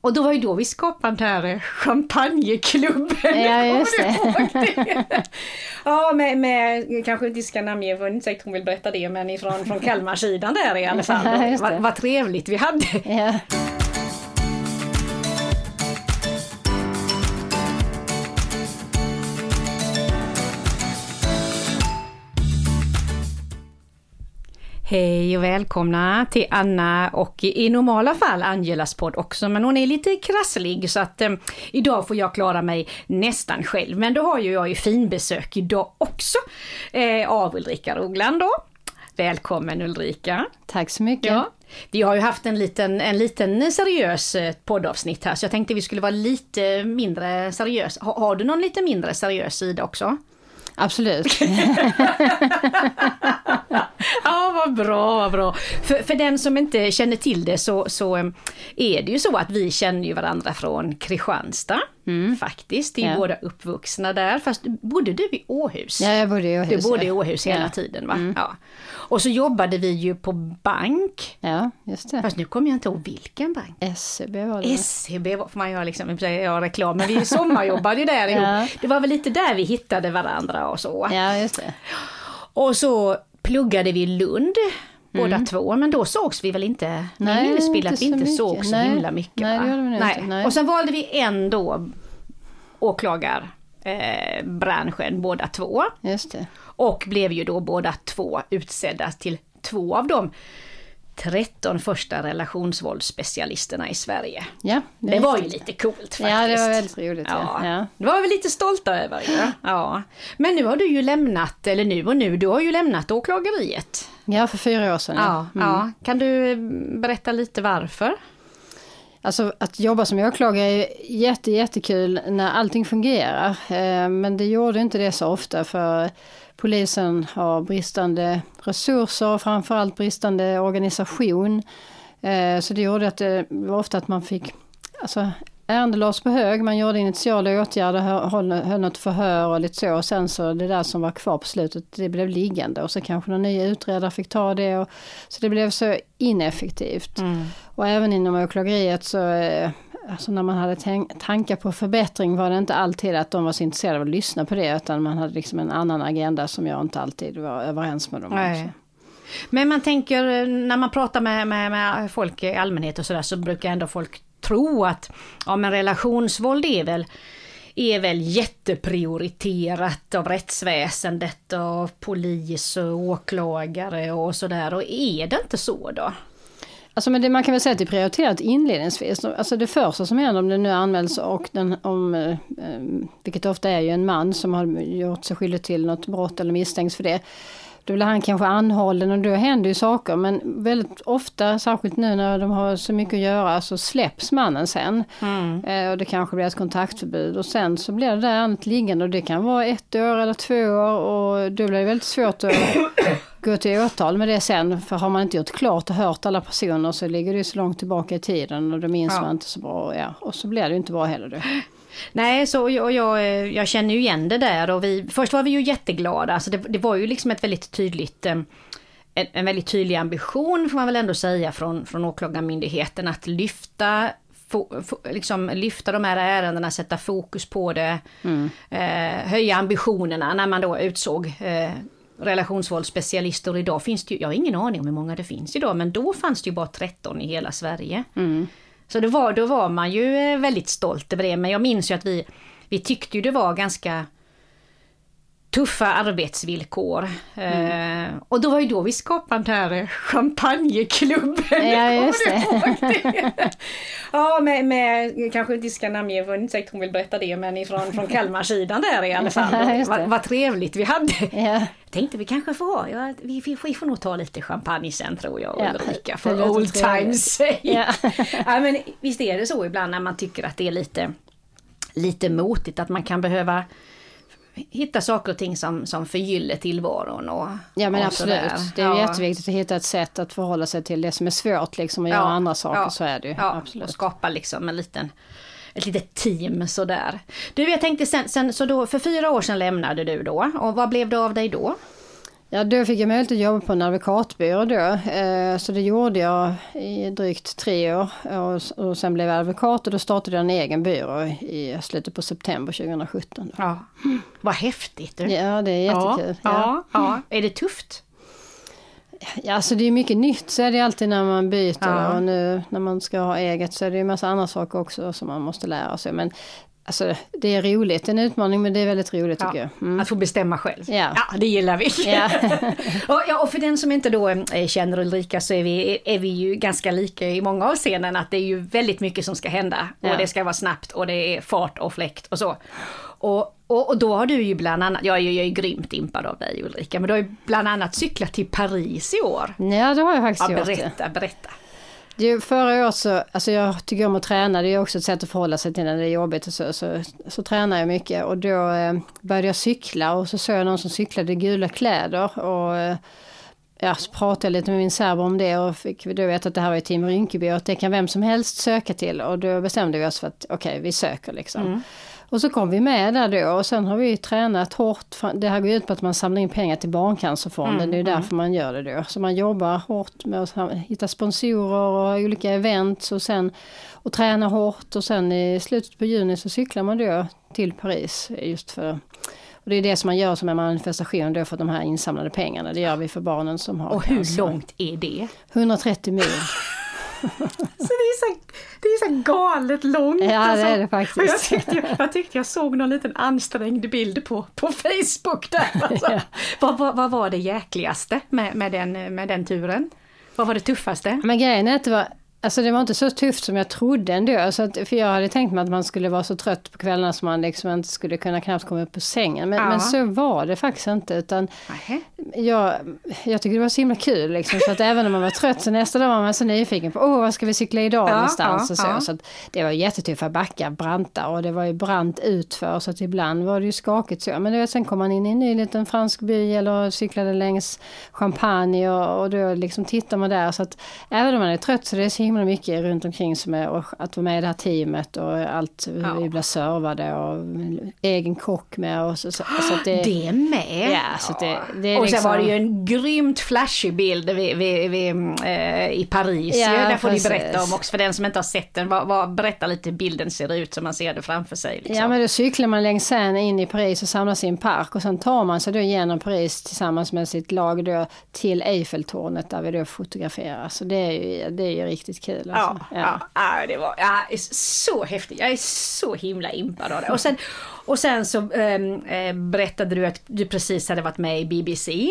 Och då var ju då vi skapade den här champagneklubben. Ja, just det. ja, med, med kanske inte ska namnge, för inte säkert hon vill berätta det, men ifrån från Kalmarsidan där i alla fall. Ja, vad, vad trevligt vi hade. Ja. Hej och välkomna till Anna och i normala fall Angelas podd också, men hon är lite krasslig så att eh, idag får jag klara mig nästan själv. Men då har ju jag ju finbesök idag också eh, av Ulrika Rogland då. Välkommen Ulrika! Tack så mycket. Ja. Vi har ju haft en liten, en liten seriös eh, poddavsnitt här så jag tänkte vi skulle vara lite mindre seriös. Har, har du någon lite mindre seriös sida också? Absolut. Ja, vad bra, vad bra. För, för den som inte känner till det så, så eh, är det ju så att vi känner ju varandra från Kristianstad. Faktiskt, vi är Ja. båda uppvuxna där. Fast bodde du i Åhus? Ja, jag bodde i Åhus. Du bodde i ja. Åhus hela Ja. tiden va? Ja. Och så jobbade vi ju på bank. Ja, just det. Fast nu kommer jag inte ihåg vilken bank. SCB var det. SCB var- får man göra liksom, ja, reklam, men vi sommarjobbade ju där ihop. Ja. Det var väl lite där vi hittade varandra och så. Ja, just det. Och så pluggade vi i Lund båda två, men då sågs vi väl inte? Mm. Nej, Nej, minnesbild att vi inte mycket. sågs så himla mycket. Nej, det vi inte. Nej. Och sen valde vi ändå åklagar eh, branschen båda två. Och blev ju då båda två utsedda till två av de 13 första relationsvåldsspecialisterna i Sverige. Ja, Det var ju lite coolt faktiskt. Ja, det var väldigt roligt. Ja, Ja. Ja. det var vi lite stolta över ju. Ja. Men nu har du ju lämnat, eller nu och nu, du har ju lämnat åklageriet. ja, för fyra år sedan. Ja, ja. Kan du berätta lite varför? Alltså att jobba som åklagare är jätte, jättekul när allting fungerar. Eh, Men det gjorde inte det så ofta för polisen har bristande resurser och framförallt bristande organisation. Eh, Så det gjorde att det var ofta att man fick, alltså ärenden lades på hög, man gjorde initiala åtgärder, hö- höll, höll något förhör och lite så och sen så det där som var kvar på slutet, det blev liggande och så kanske någon ny utredare fick ta det och så det blev så ineffektivt. Och även inom åklageriet så, eh, alltså när man hade tänk- tankar på förbättring var det inte alltid att de var så intresserade av att lyssna på det, utan man hade liksom en annan agenda som jag inte alltid var överens med dem om. Men man tänker, eh, när man pratar med, med, med folk i allmänhet och sådär så brukar ändå folk tro att ja, men relationsvåld är väl, är väl jätteprioriterat av rättsväsendet och polis och åklagare och sådär. Och är det inte så då? Alltså men det, man kan väl säga att det är prioriterat inledningsvis. Alltså det första som händer om det nu anmäls och den, om, eh, eh vilket ofta är ju en man som har gjort sig skyldig till något brott eller misstänks för det. Då blir han kanske anhållen och då händer ju saker men väldigt ofta, särskilt nu när de har så mycket att göra, så släpps mannen sen. Eh, och det kanske blir ett kontaktförbud och sen så blir det där ärendet liggande och det kan vara ett år eller två år och då blir det väldigt svårt att gå till åtal med det sen. För har man inte gjort klart och hört alla personer så ligger det så långt tillbaka i tiden och då minns Ja. man inte så bra. Ja. Och så blir det ju inte bra heller då. Nej, så och jag, eh, jag känner ju igen det där och vi, först var vi ju jätteglada, alltså det, det var ju liksom ett väldigt tydligt eh, en, en väldigt tydlig ambition får man väl ändå säga från, från Åklagarmyndigheten att lyfta fo, fo, liksom lyfta de här ärendena, sätta fokus på det, eh, höja ambitionerna när man då utsåg eh, relationsvåldsspecialister. Idag finns det ju, jag har ingen aning om hur många det finns idag, men då fanns det ju bara 13 i hela Sverige. Så det var, då var man ju eh, väldigt stolt över det, men jag minns ju att vi, vi tyckte ju det var ganska tuffa arbetsvillkor. Eh, och då var ju då vi skapade den här champagneklubben. Ja, just det. ja, med, med, kanske inte ska namnge, för inte säkert hon vill berätta det, men ifrån från Kalmarsidan där i alla fall. Ja. Vad, vad trevligt vi hade. Ja. Tänkte vi kanske får ha, ja, vi, vi, vi får nog ta lite champagne sen tror jag Ja, Ulrika för old times sake. Ja. ja, men visst är det så ibland när man tycker att det är lite, lite motigt att man kan behöva hitta saker och ting som, som förgyller tillvaron och Ja men och absolut. Det är Ja. jätteviktigt att hitta ett sätt att förhålla sig till det som är svårt liksom och göra andra saker. ja, Så är det ju. Ja, absolut. och skapa liksom en liten ett litet team sådär. Du, jag tänkte sen, sen, så då för fyra år sedan lämnade du då och vad blev det av dig då? Ja, då fick jag möjlighet att jobba på en advokatbyrå då. Eh, så det gjorde jag i drygt tre år. Och, sen blev jag advokat och då startade jag en egen byrå i slutet på september 2017. Ja. Vad häftigt! Du. Ja, det är jättekul. Ja, ja. ja. Är det tufft? Ja, alltså det är mycket nytt så är det alltid när man byter ja. och nu när man ska ha eget så är det ju massa andra saker också som man måste lära sig. Men Alltså det är roligt, en utmaning men det är väldigt roligt ja, tycker jag. Mm. Att få bestämma själv. Ja, ja det gillar vi. Ja. och, ja, och för den som inte då äh, känner Ulrika så är vi, är vi ju ganska lika i många avseenden. Att det är ju väldigt mycket som ska hända. Och det ska vara snabbt och det är fart och fläkt och så. Och, och, och, då har du ju bland annat, jag är ju, jag är grymt impad av dig Ulrika, men du har ju bland annat cyklat till Paris i år. Ja det har jag faktiskt ja, gjort. Berätta, berätta. Det, förra året så, alltså jag tycker om att träna, det är också ett sätt att förhålla sig till när det är jobbigt och så, så, så tränar jag mycket och då eh, började jag cykla och så såg jag någon som cyklade i gula kläder och eh, ja, så pratade jag lite med min särbo om det och fick då veta att det här var i Team Rinkeby och att det kan vem som helst söka till och då bestämde vi oss för att okej, okay, vi söker liksom. Mm. Och så kom vi med där då och sen har vi tränat hårt. Det här går ut på att man samlar in pengar till Barncancerfonden. Mm, det är mm. därför man gör det då. Så man jobbar hårt med att hitta sponsorer och olika event och sen och träna hårt och sen i slutet på juni så cyklar man då till Paris just för och det är det som man gör som en manifestation då för de här insamlade pengarna. Det gör vi för barnen som har Och hur cancer. långt är det? 130 mil. så det är så, det är så galet långt. Ja alltså. det är det faktiskt. Och jag, tyckte jag, jag tyckte jag såg någon liten ansträngd bild på, på Facebook där. Alltså. ja. vad, vad, vad, var det jäkligaste med, med, den, med den turen? Vad var det tuffaste? Men grejen är att det var Alltså det var inte så tufft som jag trodde ändå. Så att, för jag hade tänkt mig att man skulle vara så trött på kvällarna som man liksom inte skulle kunna knappt komma upp på sängen. Men, ja. men så var det faktiskt inte. Utan jag, jag tyckte det var så himla kul. Liksom, så att även om man var trött så nästa dag var man så nyfiken på åh vad ska vi cykla idag ja, någonstans. Ja, och så. så att det var jättetuffa backar, branta och det var ju brant utför. Så att ibland var det ju skakigt så. Men vet, sen kom man in i en ny liten fransk by eller cyklade längs Champagne och, och då liksom tittar man där. Så att även om man är trött så det är så himla mycket runt omkring som är och att vara med i det här teamet och allt, ja. vi blir servade och egen kock med och så, så, så det, det med? Ja, så det, det och liksom, sen var det ju en grymt flashig bild vid, vid, vid äh, i Paris ja, ju, där får ni berätta om också för den som inte har sett den, vad, vad, berätta lite hur bilden ser ut så man ser det framför sig. Liksom. Ja men då cyklar man längs Seine in i Paris och samlas i en park och sen tar man sig då genom Paris tillsammans med sitt lag då till Eiffeltornet där vi då fotograferar. Så det är ju, det är ju riktigt kul kul. Alltså. Ja, ja. ja, det var ja, så häftigt. Jag är så himla impad av det. Och sen, och sen så ähm, berättade du att du precis hade varit med i BBC.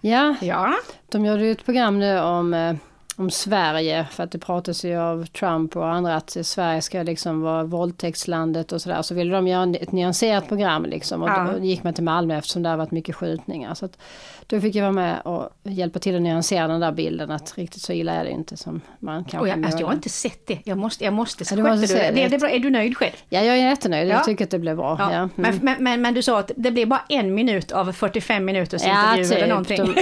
Ja, ja. de gjorde ett program nu om eh, om Sverige, för att det pratas ju av Trump och andra att Sverige ska liksom vara våldtäktslandet och sådär. Så ville de göra ett nyanserat program liksom och ja. då gick man till Malmö eftersom det har varit mycket skjutningar. Så att då fick jag vara med och hjälpa till att nyansera den där bilden att riktigt så illa är det inte som man kanske och jag, alltså, jag har inte sett det. Jag måste, jag måste. Ja, du måste se det. Det, det är, bra. är du nöjd själv? Ja, jag är jättenöjd. Ja. Jag tycker att det blev bra. Ja. Ja. Mm. Men, men, men, men, du sa att det blev bara en minut av 45 minuters intervju typ. eller någonting. De,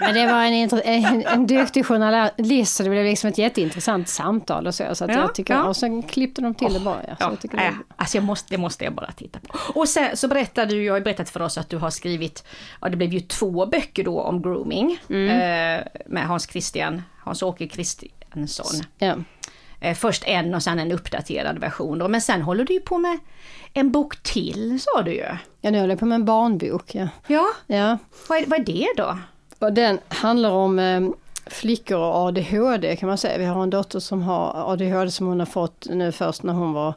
men det var en, en, en duktig journalist så det blev liksom ett jätteintressant samtal och så. så att jag tycker, Och sen klippte de till oh, det bara. Så jag tycker det, alltså jag måste, det måste jag bara titta på. Och sen så berättade du, jag har berättat för oss att du har skrivit, ja det blev ju två böcker då om grooming mm. eh, med Hans Christian, Hans-Åke Kristiansson. Ja. Eh, först en och sen en uppdaterad version då. Men sen håller du ju på med en bok till sa du ju. Ja nu håller jag på med en barnbok. Ja. Ja, ja. Vad, är, vad är det då? Och den handlar om eh, flickor och ADHD kan man säga. Vi har en dotter som har ADHD som hon har fått nu först när hon var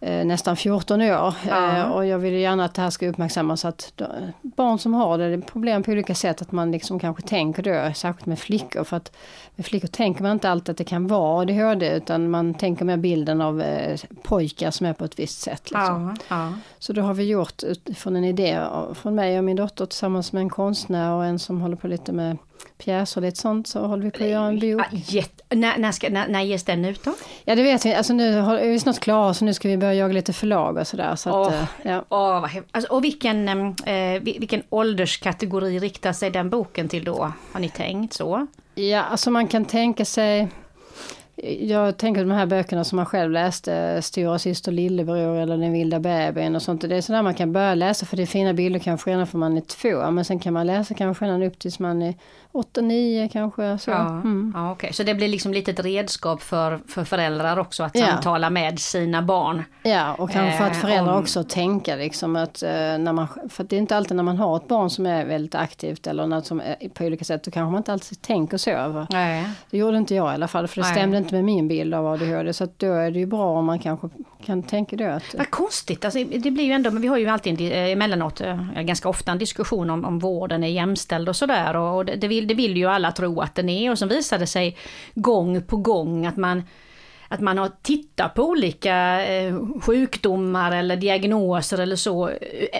eh, nästan 14 år. Ja. Eh, och jag vill gärna att det här ska uppmärksammas att då, barn som har det, det är problem på olika sätt, att man liksom kanske tänker då, särskilt med flickor, för att med flickor tänker man inte alltid att det kan vara ADHD, utan man tänker med bilden av eh, pojkar som är på ett visst sätt. Liksom. Ja. Ja. Så då har vi gjort utifrån en idé från mig och min dotter tillsammans med en konstnär och en som håller på lite med pjäser och lite sånt så håller vi på att göra en bok. Jätte, när, när, ska, när, när ges den ut då? Ja det vet vi, alltså nu är vi snart klara så nu ska vi börja jaga lite förlag och sådär. Så oh, ja. oh, vad alltså, och vilken, eh, vilken ålderskategori riktar sig den boken till då? Har ni tänkt så? Ja, alltså man kan tänka sig jag tänker de här böckerna som man själv läste, Stora syster lillebror eller Den vilda bebisen och sånt. Det är sådär man kan börja läsa för det är fina bilder kanske redan från man är två. Men sen kan man läsa kanske redan upp tills man är åtta, nio kanske. Så. Ja, Mm. ja okej. Så det blir liksom lite ett redskap för, för föräldrar också att Ja. samtala med sina barn. Ja, och kanske för att Eh, föräldrar om- också tänka liksom att eh, när man, för att det är inte alltid när man har ett barn som är väldigt aktivt eller något som är på olika sätt, då kanske man inte alltid tänker så. över. Nej. Det gjorde inte jag i alla fall, för det Nej. stämde inte med min bild av ADHD. Så att då är det ju bra om man kanske kan tänka det. Att, Vad konstigt, alltså, det blir ju ändå, men vi har ju alltid en eh, emellanåt, eh, ganska ofta en diskussion om, om vården är jämställd och sådär. Och det, det, vill, det vill ju alla tro att den är och så visar det sig gång på gång att man att man har tittat på olika eh, sjukdomar eller diagnoser eller så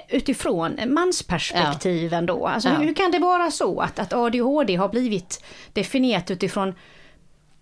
utifrån mansperspektiv ändå. Alltså, Ja. hur, hur kan det vara så att, att ADHD har blivit definierat utifrån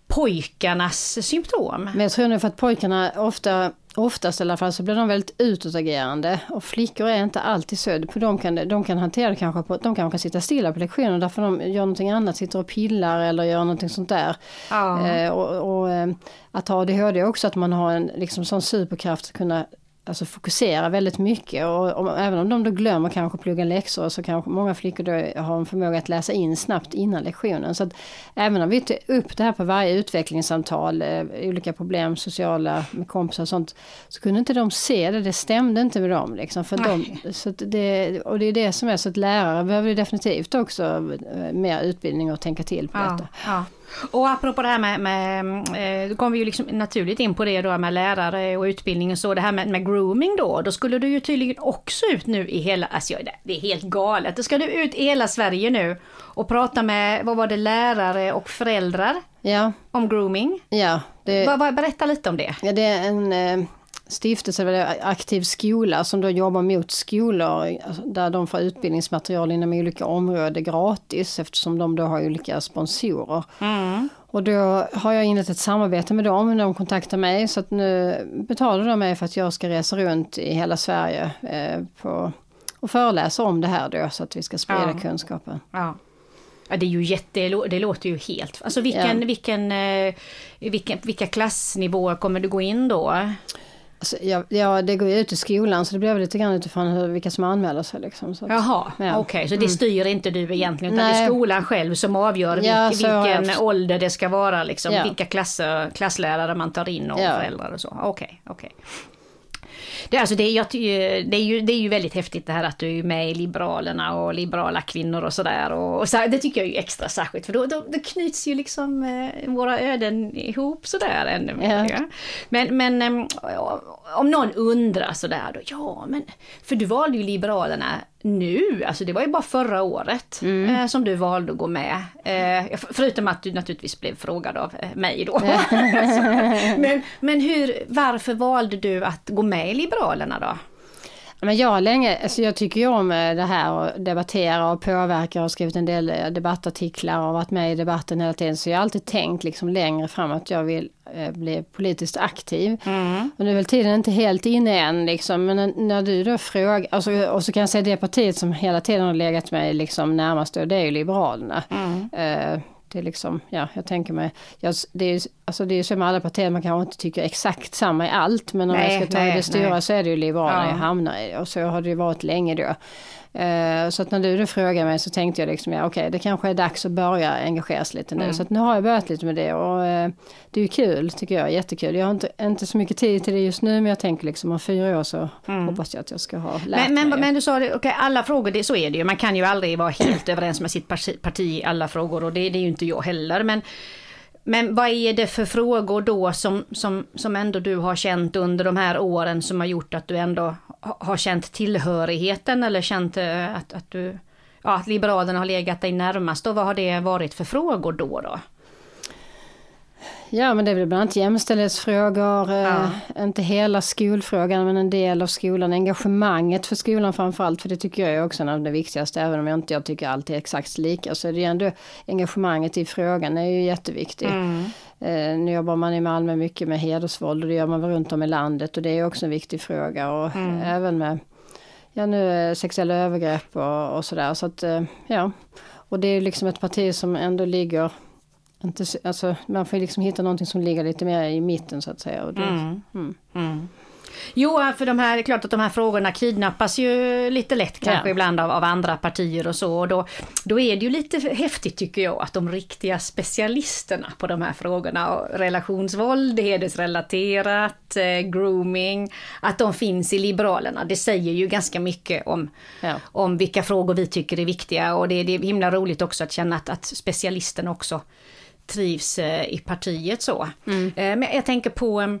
pojkarnas symptom? Men jag tror nog för att pojkarna ofta, oftast i alla fall, så blir de väldigt utåtagerande. Och flickor är inte alltid så. De, kan, de kan hantera det kanske på, de kanske kan sitta stilla på lektionen därför de gör någonting annat, sitter och pillar eller gör någonting sånt där. Ja. Eh, och, och eh, att ha ADHD också att man har en liksom, sån superkraft att kunna alltså, fokusera väldigt mycket. Och, och även om de då glömmer kanske plugga läxor så kanske många flickor då har en förmåga att läsa in snabbt innan lektionen. Så att även om vi tar upp det här på varje utvecklingssamtal, eh, olika problem, sociala med kompisar och sånt, så kunde inte de se det, det stämde inte med dem. Liksom, för de, så det, och det är det som är så att lärare behöver definitivt också eh, mer utbildning och tänka till på Ja, detta. ja. Och apropå det här med, med eh, då kom vi ju liksom naturligt in på det då med lärare och utbildning och så, det här med, med grooming då, då skulle du ju tydligen också ut nu i hela, alltså det- är helt galet, då ska du ut i hela Sverige nu och prata med, vad var det, lärare och föräldrar Ja, om grooming. ja. Det, Vad- vad- berätta lite om det. Ja, det är en eh, stiftelse, eller aktiv skola, som då jobbar mot skolor alltså, där de får utbildningsmaterial inom olika områden gratis eftersom de då har olika sponsorer. Och då har jag inlett ett samarbete med dem, de kontaktar mig så att nu betalar de mig för att jag ska resa runt i hela Sverige eh, på, och föreläsa om det här då så att vi ska sprida Ja. kunskapen. Ja. Ja, det är ju jätte, det låter ju helt... Alltså vilken, Ja. vilken, eh, vilken, vilka klassnivåer kommer du gå in då? Alltså, ja, ja, det går ju ut i skolan så det blir väl lite grann utifrån hur, vilka som anmäler sig. Liksom, så att, Jaha, Ja. okej, så det styr inte du egentligen utan det är Nej. skolan själv som avgör Ja, vilk, jag vilken ålder det ska vara, liksom, vilka klasser, klasslärare man tar in och föräldrar och så. Okej, okej. Det, är alltså, det, jag, ty- det, är ju, det är ju väldigt häftigt det här att du är med i Liberalerna och liberala kvinnor och sådär. Och, och så, det tycker jag är ju extra särskilt för då, då, då knyts ju liksom eh, våra öden ihop sådär ännu mer. Ja. Men, men ehm, om någon undrar sådär då, ja men, för du valde ju Liberalerna nu, alltså det var ju bara förra året Mm. eh, som du valde att gå med. Eh, förutom att du naturligtvis blev frågad av eh, mig då. men men hur, varför valde du att gå med i Liberalerna då? Men jag länge, alltså jag tycker ju om eh, det här och debattera och påverka och skrivit en del eh, debattartiklar och varit med i debatten hela tiden. Så jag har alltid tänkt liksom längre fram att jag vill eh, bli politiskt aktiv. Och nu är väl tiden inte helt inne än liksom. Men när, du då frågar, alltså, och så kan jag säga det partiet som hela tiden har legat mig liksom närmast då, det är ju Liberalerna. Eh, det är liksom, ja, jag tänker mig, jag, det är alltså det är så med alla partier, man kanske inte tycker exakt samma i allt, men om Nej, jag ska ta nej, det stora nej. så är det ju Liberalerna Ja. jag hamnar i. Och så har det ju varit länge då. Eh, Så att när du då frågar mig så tänkte jag liksom, ja okej det kanske är dags att börja engagera sig lite nu. Mm. Så att nu har jag börjat lite med det och eh, det är ju kul tycker jag, jättekul. Jag har inte, inte så mycket tid till det just nu men jag tänker liksom om fyra år så hoppas jag att jag ska ha lärt Mm. Men, men, mig. men du sa det, okej alla frågor, det, så är det ju. Man kan ju aldrig vara helt överens med sitt parti, parti i alla frågor och det, det är ju inte jag heller. Men, men vad är det för frågor då som, som, som ändå du har känt under de här åren som har gjort att du ändå har känt tillhörigheten eller känt eh, att, att du Ja, att Liberalerna har legat dig närmast och vad har det varit för frågor då? då? Ja men det är väl bland annat jämställdhetsfrågor, eh, Ja. inte hela skolfrågan men en del av skolan, engagemanget för skolan framförallt för det tycker jag är också en av det viktigaste även om jag inte jag tycker allt är exakt lika så är det ju ändå engagemanget i frågan är ju jätteviktigt. Eh, nu jobbar man i Malmö mycket med hedersvåld och det gör man väl runt om i landet och det är också en viktig fråga och även med ja, nu eh, sexuella övergrepp och, och sådär så att eh, ja och det är liksom ett parti som ändå ligger inte, alltså, man får liksom hitta någonting som ligger lite mer i mitten så att säga. Och det, mm. Mm. Jo, för de här, det är klart att de här frågorna kidnappas ju lite lätt kanske ja. ibland av, av, andra partier och så. Och då, då är det ju lite häftigt tycker jag att de riktiga specialisterna på de här frågorna, relationsvåld, hedersrelaterat, eh, grooming, att de finns i Liberalerna. Det säger ju ganska mycket om, ja. om vilka frågor vi tycker är viktiga och det, det är himla roligt också att känna att, att specialisterna också trivs eh, i partiet så. Mm. Eh, men jag tänker på eh,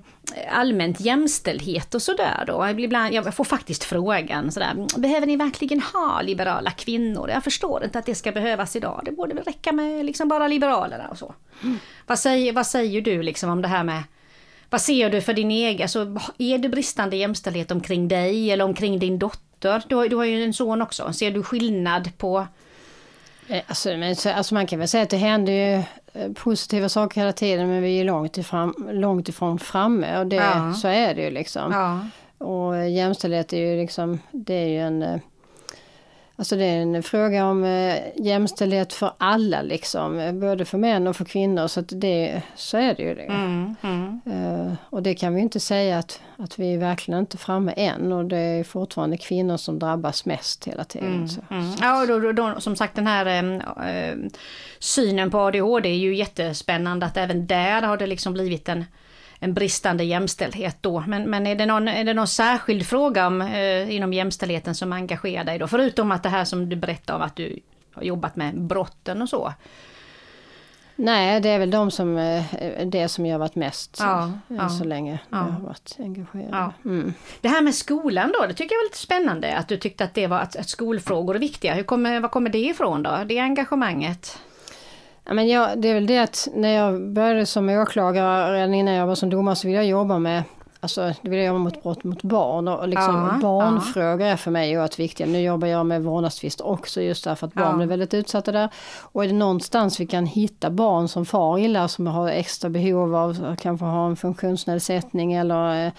allmänt jämställdhet och sådär då. Ibland, jag får faktiskt frågan sådär, behöver ni verkligen ha liberala kvinnor? Jag förstår inte att det ska behövas idag. Det borde väl räcka med liksom bara liberalerna och så. Mm. Vad, säger, vad säger du liksom om det här med vad ser du för din egen, alltså, är det bristande jämställdhet omkring dig eller omkring din dotter? Du har, du har ju en son också, ser du skillnad på Alltså, men, alltså man kan väl säga att det händer ju Eh, positiva saker hela tiden men vi är långt ifrån, långt ifrån framme och det, ja. så är det ju liksom. Ja. Och jämställdhet är ju liksom, det är ju en eh, Alltså det är en fråga om eh, jämställdhet för alla liksom, både för män och för kvinnor så att det, så är det ju det. Mm, mm. Uh, och det kan vi inte säga att, att vi är verkligen inte framme än och det är fortfarande kvinnor som drabbas mest hela tiden. Mm, så, mm. Ja och då, då, då, som sagt den här äh, synen på ADHD är ju jättespännande att även där har det liksom blivit en en bristande jämställdhet då. Men, men är, det någon, är det någon särskild fråga om, eh, inom jämställdheten som engagerar dig då? Förutom att det här som du berättade om att du har jobbat med brotten och så. Nej, det är väl de som, eh, det som jag varit mest ja, än ja, så länge ja. jag har varit engagerad. Ja. Mm. Det här med skolan då, det tycker jag var lite spännande att du tyckte att det var att, att skolfrågor är viktiga. Hur kommer, var kommer det ifrån då, det engagemanget? Ja, men jag, det är väl det att när jag började som åklagare, redan innan jag var som domare, så ville jag jobba med Alltså, det vill jag jobba mot brott mot barn och liksom ja, barnfrågor ja. är för mig oerhört viktiga. Nu jobbar jag med vårdnadstvister också just därför att barn ja. blir väldigt utsatta där. Och är det någonstans vi kan hitta barn som far illa, som har extra behov av, kanske har en funktionsnedsättning eller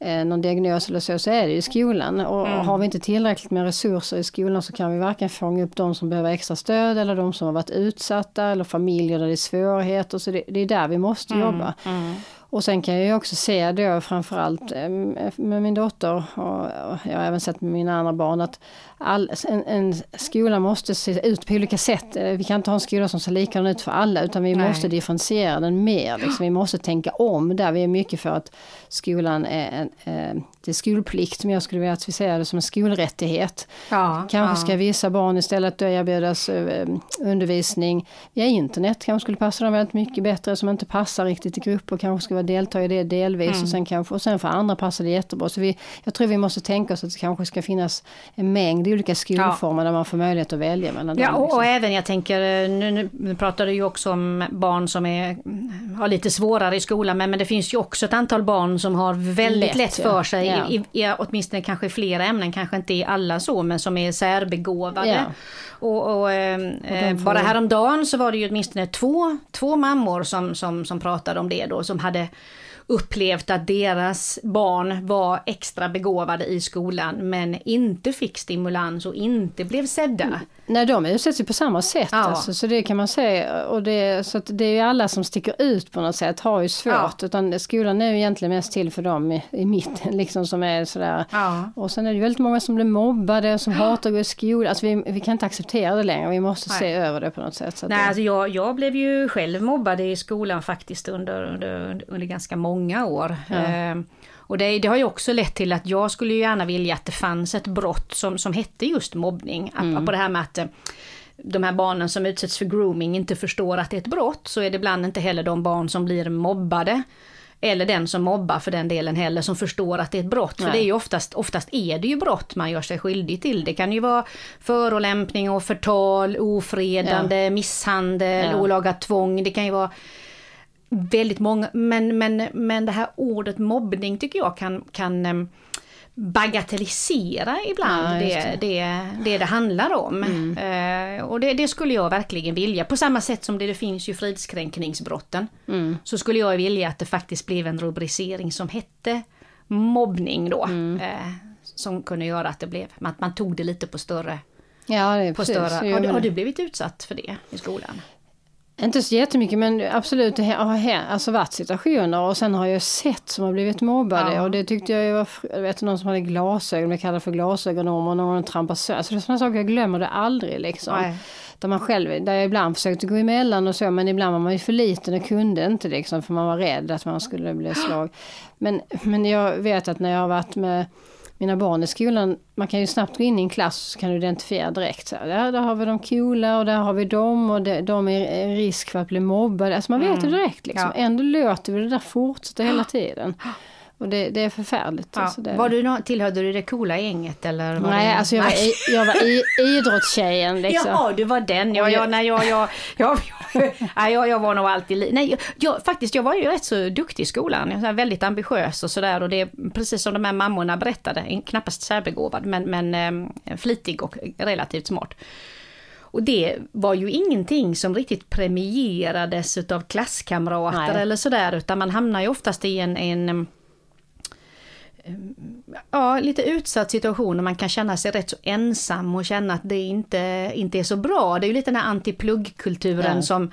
eh, någon diagnos eller så, så är det ju skolan. Och mm. har vi inte tillräckligt med resurser i skolan så kan vi varken fånga upp de som behöver extra stöd eller de som har varit utsatta eller familjer där det är svårigheter. Så det, det är där vi måste mm. jobba. Mm. Och sen kan jag ju också se då framförallt eh, med min dotter och jag har även sett med mina andra barn att all, en, en, skola måste se ut på olika sätt. Eh, vi kan inte ha en skola som ser likadan ut för alla utan vi Nej. måste differentiera den mer. Liksom. Vi måste tänka om där. Vi är mycket för att skolan är en, eh, det är skolplikt, men jag skulle vilja att vi ser det som en skolrättighet. Ja, kanske ja. ska vissa barn istället erbjudas undervisning via internet, kanske skulle passa dem väldigt mycket bättre, som inte passar riktigt i grupp och kanske vara delta i det delvis mm. och sen kanske, och sen för andra passar det jättebra. Så vi, jag tror vi måste tänka oss att det kanske ska finnas en mängd olika skolformer ja. där man får möjlighet att välja mellan Ja, dem, liksom. och, även jag tänker, nu, nu pratar du ju också om barn som är, har lite svårare i skolan, men, men det finns ju också ett antal barn som har väldigt lätt, lätt för sig, ja. i, i, åtminstone kanske i flera ämnen, kanske inte i alla så, men som är särbegåvade. Ja. Och, och, eh, och eh, får... bara häromdagen så var det ju åtminstone två, två mammor som, som, som pratade om det då, som hade upplevt att deras barn var extra begåvade i skolan men inte fick stimulans och inte blev sedda. Mm. Nej, de utsätts ju på samma sätt. Ja. Alltså, så det kan man säga. Och det, så det är ju alla som sticker ut på något sätt har ju svårt. Ja. Utan skolan är ju egentligen mest till för dem i, i mitten liksom som är sådär. Ja. Och sen är det väldigt många som blir mobbade, som ja. hatar att gå i skolan. Alltså vi, vi kan inte acceptera det längre. Vi måste Nej. se över det på något sätt. Nej, det... alltså jag, jag blev ju själv mobbad i skolan faktiskt under, under, under ganska många år. Eh, och det, det, har ju också lett till att jag skulle gärna vilja att det fanns ett brott som, som hette just mobbning. Mm. På det här med att eh, de här barnen som utsätts för grooming inte förstår att det är ett brott, så är det ibland inte heller de barn som blir mobbade. Eller den som mobbar för den delen heller, som förstår att det är ett brott. Nej. För det är ju oftast, oftast är det ju brott man gör sig skyldig till. Det kan ju vara förolämpning och förtal, ofredande, ja. misshandel, ja. olaga tvång. Det kan ju vara väldigt många, men, men, men det här ordet mobbning tycker jag kan, kan ehm, bagatellisera ibland ja, det. Det, det, det, det handlar om. Mm. Uh, och det, det, skulle jag verkligen vilja. På samma sätt som det, det finns ju fridskränkningsbrotten. Mm. Så skulle jag vilja att det faktiskt blev en rubricering som hette mobbning då. Mm. Uh, som kunde göra att det blev, att man tog det lite på större... Ja, det är på precis. Större, har, har du blivit utsatt för det i skolan? Inte så jättemycket men absolut det har alltså varit situationer och sen har jag sett som har blivit mobbade ja. och det tyckte jag var, jag vet någon som hade glasögon, det kallades för glasögonorm och någon trampade sönder. Så det är sådana saker jag glömmer det aldrig liksom. Nej. Där man själv, där jag ibland försökte gå emellan och så men ibland var man ju för liten och kunde inte liksom för man var rädd att man skulle bli slag. Men, men jag vet att när jag har varit med mina barn i skolan, man kan ju snabbt gå in i en klass så kan du identifiera direkt. Så här, där, där har vi de coola och där har vi dem och de, de är risk för att bli mobbade. Alltså man vet mm. det direkt liksom. Ja. Ändå låter vi det där fortsätta hela tiden. Och det, det är förfärligt. Ja. Alltså det... Var du no tillhörde du det coola gänget eller? Var nej, det... alltså jag var, i, jag var i, idrottstjejen liksom. Jaha, du var den. Ja, ja, nej, jag, jag, jag, jag, jag, jag var nog alltid... Nej, jag, faktiskt, jag var ju rätt så duktig i skolan. Jag var väldigt ambitiös och sådär. Och det är precis som de här mammorna berättade, knappast särbegåvad men, men eh, flitig och relativt smart. Och det var ju ingenting som riktigt premierades utav klasskamrater Nej. eller sådär, utan man hamnar ju oftast i en, en ja, lite utsatt situation och man kan känna sig rätt så ensam och känna att det inte, inte är så bra. Det är ju lite den här antipluggkulturen ja. som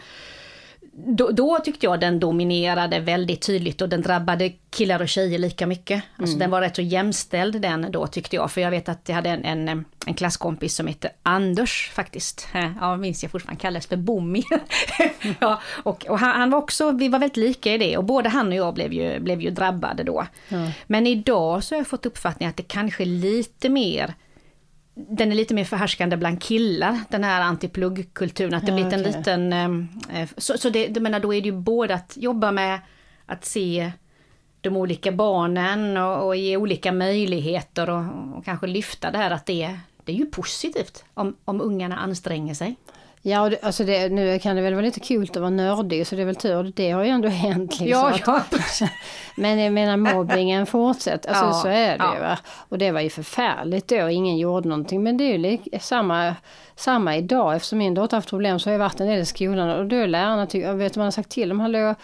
då, då, tyckte jag den dominerade väldigt tydligt och den drabbade killar och tjejer lika mycket. Alltså mm. den var rätt så jämställd den då tyckte jag. För jag vet att jag hade en, en, en klasskompis som hette Anders faktiskt. Ja, minns jag fortfarande, kallades för Bommi. ja, och, och han, han, var också, vi var väldigt lika i det och både han och jag blev ju, blev ju drabbade då. Mm. Men idag så har jag fått uppfattningen att det kanske är lite mer den är lite mer förhärskande bland killar, den här antipluggkulturen. Att det ja, blivit en okay. liten... Eh, så så det, det menar, då är det ju både att jobba med att se de olika barnen och, och ge olika möjligheter och, och, kanske lyfta det här att det, det är ju positivt om, om ungarna anstränger sig. Ja, alltså det, nu kan det väl vara lite kul att vara nördig så det är väl tur, det har ju ändå hänt. Liksom, ja, ja. men jag menar mobbingen fortsätter, alltså ja, så är det ja. ju. Va? Och det var ju förfärligt då, ingen gjorde någonting. Men det är ju samma, samma idag, eftersom min dotter haft problem så har jag varit en del i skolan och då är lärarna, vet man har sagt till dem, hallå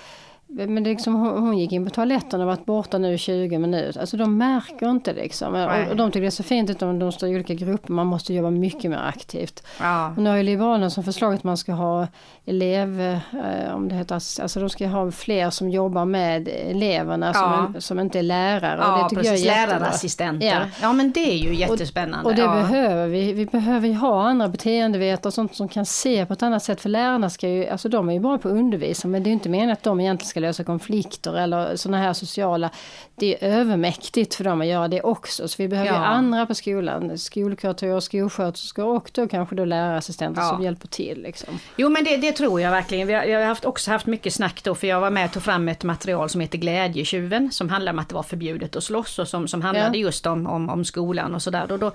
men liksom, hon, hon gick in på toaletten och varit borta nu 20 minuter. Alltså de märker inte liksom. Och, och, de tycker det är så fint att de, de står i olika grupper. Man måste jobba mycket mer aktivt. Ja. Och nu har ju Liberalerna som förslag att man ska ha elev, eh, om det heter, alltså de ska ha fler som jobbar med eleverna ja. som, som inte är lärare. Ja, och det tycker precis. Jag är Lärarassistenter. Ja. ja, men det är ju jättespännande. Och, och det ja. behöver vi. Vi behöver ju ha andra beteendevetare och sånt som kan se på ett annat sätt. För lärarna ska ju, alltså de är ju bara på att undervisa men det är inte meningen att de egentligen ska lösa konflikter eller sådana här sociala. Det är övermäktigt för dem att göra det också. Så vi behöver ja. andra på skolan, skolkuratorer, skolsköterskor och då kanske då lärarassistenter ja. som hjälper till. Liksom. Jo men det, det tror jag verkligen. Vi har, jag har haft, också haft mycket snack då för jag var med och tog fram ett material som heter Glädjetjuven som handlar om att det var förbjudet att slåss och som, som handlade ja. just om, om, om skolan och sådär. Då, då,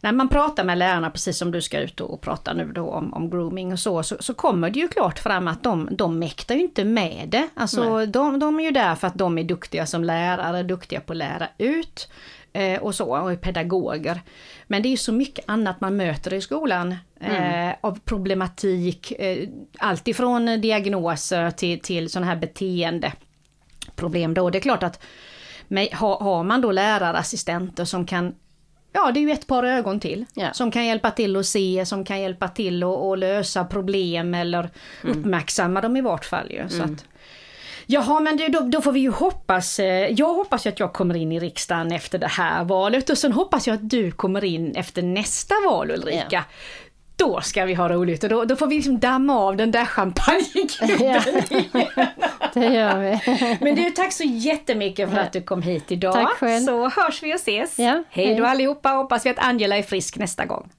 när man pratar med lärarna, precis som du ska ut och prata nu då om, om grooming och så, så, så, kommer det ju klart fram att de, de mäktar ju inte med det. Alltså de, de är ju där för att de är duktiga som lärare, duktiga på att lära ut eh, och så, och är pedagoger. Men det är ju så mycket annat man möter i skolan mm. eh, av problematik, eh, alltifrån diagnoser till, till sådana här beteendeproblem då. Det är klart att har, har man då lärarassistenter som kan Ja, det är ju ett par ögon till. Yeah. Som kan hjälpa till att se, som kan hjälpa till att, att lösa problem eller mm. uppmärksamma dem i vart fall ju. Så mm. att, Jaha, men du, då, då, får vi ju hoppas. Eh, jag hoppas ju att jag kommer in i riksdagen efter det här valet och sen hoppas jag att du kommer in efter nästa val Ulrika. Yeah då ska vi ha roligt och då, då får vi liksom damma av den där champagnegubben ja, Det gör vi. Men du, tack så jättemycket för att du kom hit idag. Tack själv. Så hörs vi och ses. Ja, hej då allihopa, hoppas vi att Angela är frisk nästa gång.